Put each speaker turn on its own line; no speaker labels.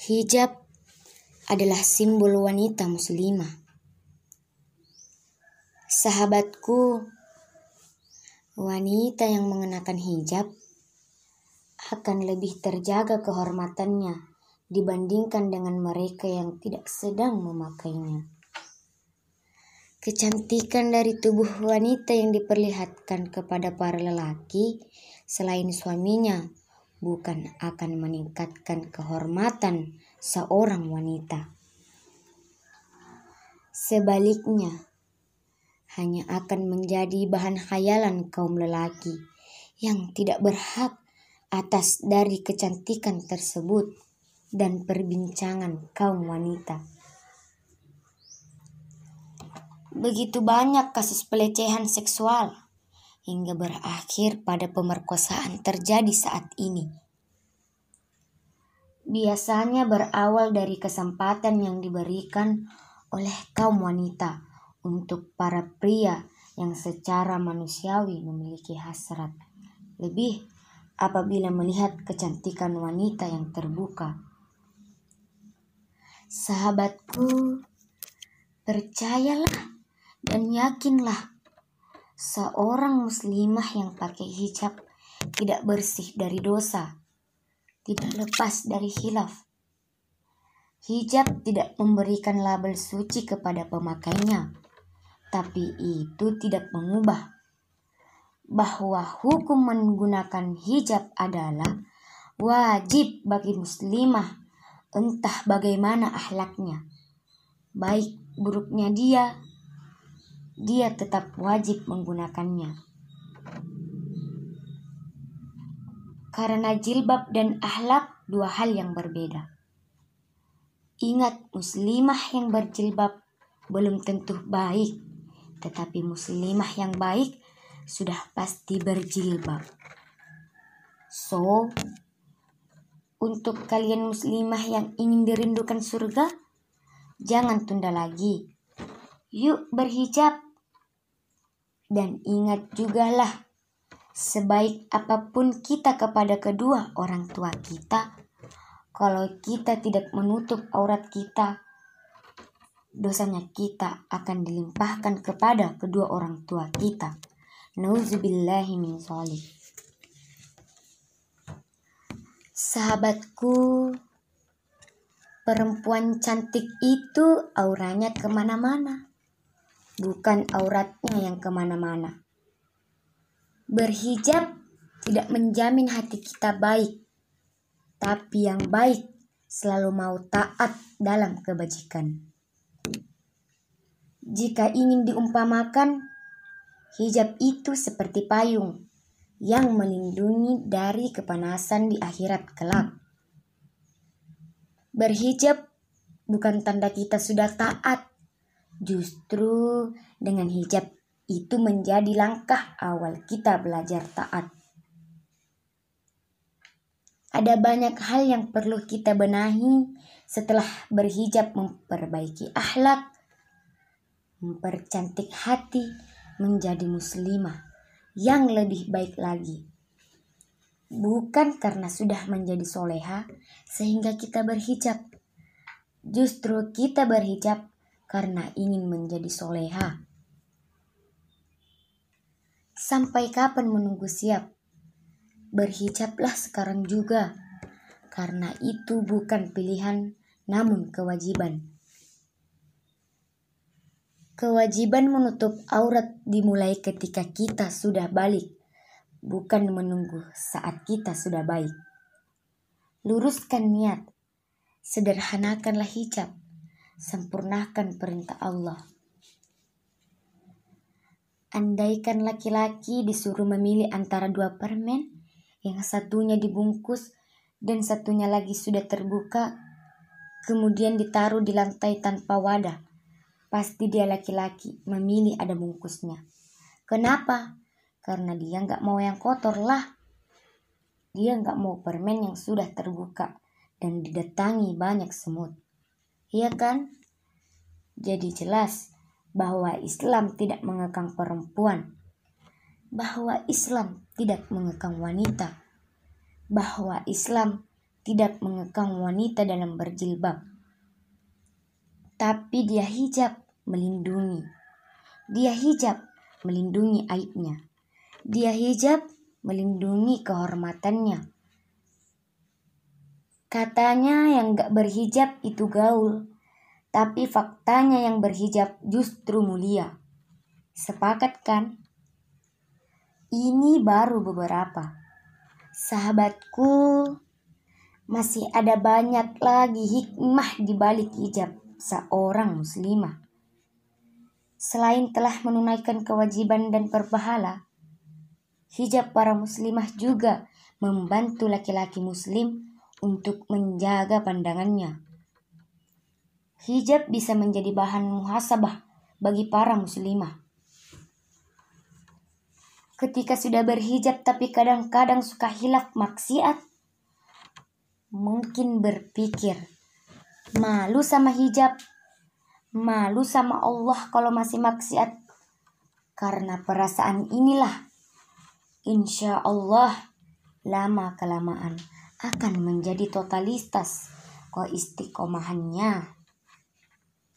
Hijab adalah simbol wanita muslimah. Sahabatku, wanita yang mengenakan hijab akan lebih terjaga kehormatannya dibandingkan dengan mereka yang tidak sedang memakainya. Kecantikan dari tubuh wanita yang diperlihatkan kepada para lelaki selain suaminya bukan akan meningkatkan kehormatan seorang wanita. Sebaliknya, hanya akan menjadi bahan khayalan kaum lelaki yang tidak berhak atas dari kecantikan tersebut dan perbincangan kaum wanita. Begitu banyak kasus pelecehan seksual hingga berakhir pada pemerkosaan terjadi saat ini. Biasanya berawal dari kesempatan yang diberikan oleh kaum wanita untuk para pria yang secara manusiawi memiliki hasrat lebih apabila melihat kecantikan wanita yang terbuka. Sahabatku, percayalah dan yakinlah Seorang muslimah yang pakai hijab tidak bersih dari dosa, tidak lepas dari hilaf. Hijab tidak memberikan label suci kepada pemakainya, tapi itu tidak mengubah bahwa hukum menggunakan hijab adalah wajib bagi muslimah entah bagaimana ahlaknya, baik buruknya dia dia tetap wajib menggunakannya. Karena jilbab dan ahlak dua hal yang berbeda. Ingat, muslimah yang berjilbab belum tentu baik, tetapi muslimah yang baik sudah pasti berjilbab. So, untuk kalian muslimah yang ingin dirindukan surga, jangan tunda lagi. Yuk berhijab dan ingat juga lah, sebaik apa pun kita kepada kedua orang tua kita, kalau kita tidak menutup aurat kita, dosanya kita akan dilimpahkan kepada kedua orang tua kita. Nauzubillahi min zolim. Sahabatku, perempuan cantik itu auranya ke mana-mana bukan auratnya yang ke mana-mana. Berhijab tidak menjamin hati kita baik, tapi yang baik selalu mau taat dalam kebajikan. Jika ingin diumpamakan, hijab itu seperti payung yang melindungi dari kepanasan di akhirat kelak. Berhijab bukan tanda kita sudah taat, Justru dengan hijab itu menjadi langkah awal kita belajar taat. Ada banyak hal yang perlu kita benahi setelah berhijab memperbaiki akhlak, mempercantik hati menjadi muslimah yang lebih baik lagi. Bukan karena sudah menjadi soleha sehingga kita berhijab. Justru kita berhijab karena ingin menjadi soleha. Sampai kapan menunggu siap? Berhijablah sekarang juga, karena itu bukan pilihan, namun kewajiban. Kewajiban menutup aurat dimulai ketika kita sudah balik, bukan menunggu saat kita sudah baik. Luruskan niat, sederhanakanlah hijab, sempurnakan perintah Allah. Andaikan laki-laki disuruh memilih antara dua permen, yang satunya dibungkus dan satunya lagi sudah terbuka, kemudian ditaruh di lantai tanpa wadah, pasti dia laki-laki memilih ada bungkusnya. Kenapa? Karena dia nggak mau yang kotor lah. Dia nggak mau permen yang sudah terbuka dan didatangi banyak semut. Iya kan? Jadi jelas bahwa Islam tidak mengekang perempuan, bahwa Islam tidak mengekang wanita, bahwa Islam tidak mengekang wanita dalam berjilbab. Tapi dia hijab melindungi. Dia hijab melindungi aibnya. Dia hijab melindungi kehormatannya. Katanya yang gak berhijab itu gaul, tapi faktanya yang berhijab justru mulia. Sepakat kan? Ini baru beberapa. Sahabatku, masih ada banyak lagi hikmah di balik hijab seorang muslimah. Selain telah menunaikan kewajiban dan berpahala, hijab para muslimah juga membantu laki-laki muslim untuk menjaga pandangannya. Hijab bisa menjadi bahan muhasabah bagi para muslimah. Ketika sudah berhijab tapi kadang-kadang suka hilaf maksiat, mungkin berpikir, malu sama hijab, malu sama Allah kalau masih maksiat. Karena perasaan inilah, insya Allah, lama-kelamaan akan menjadi totalitas keistiqomahannya.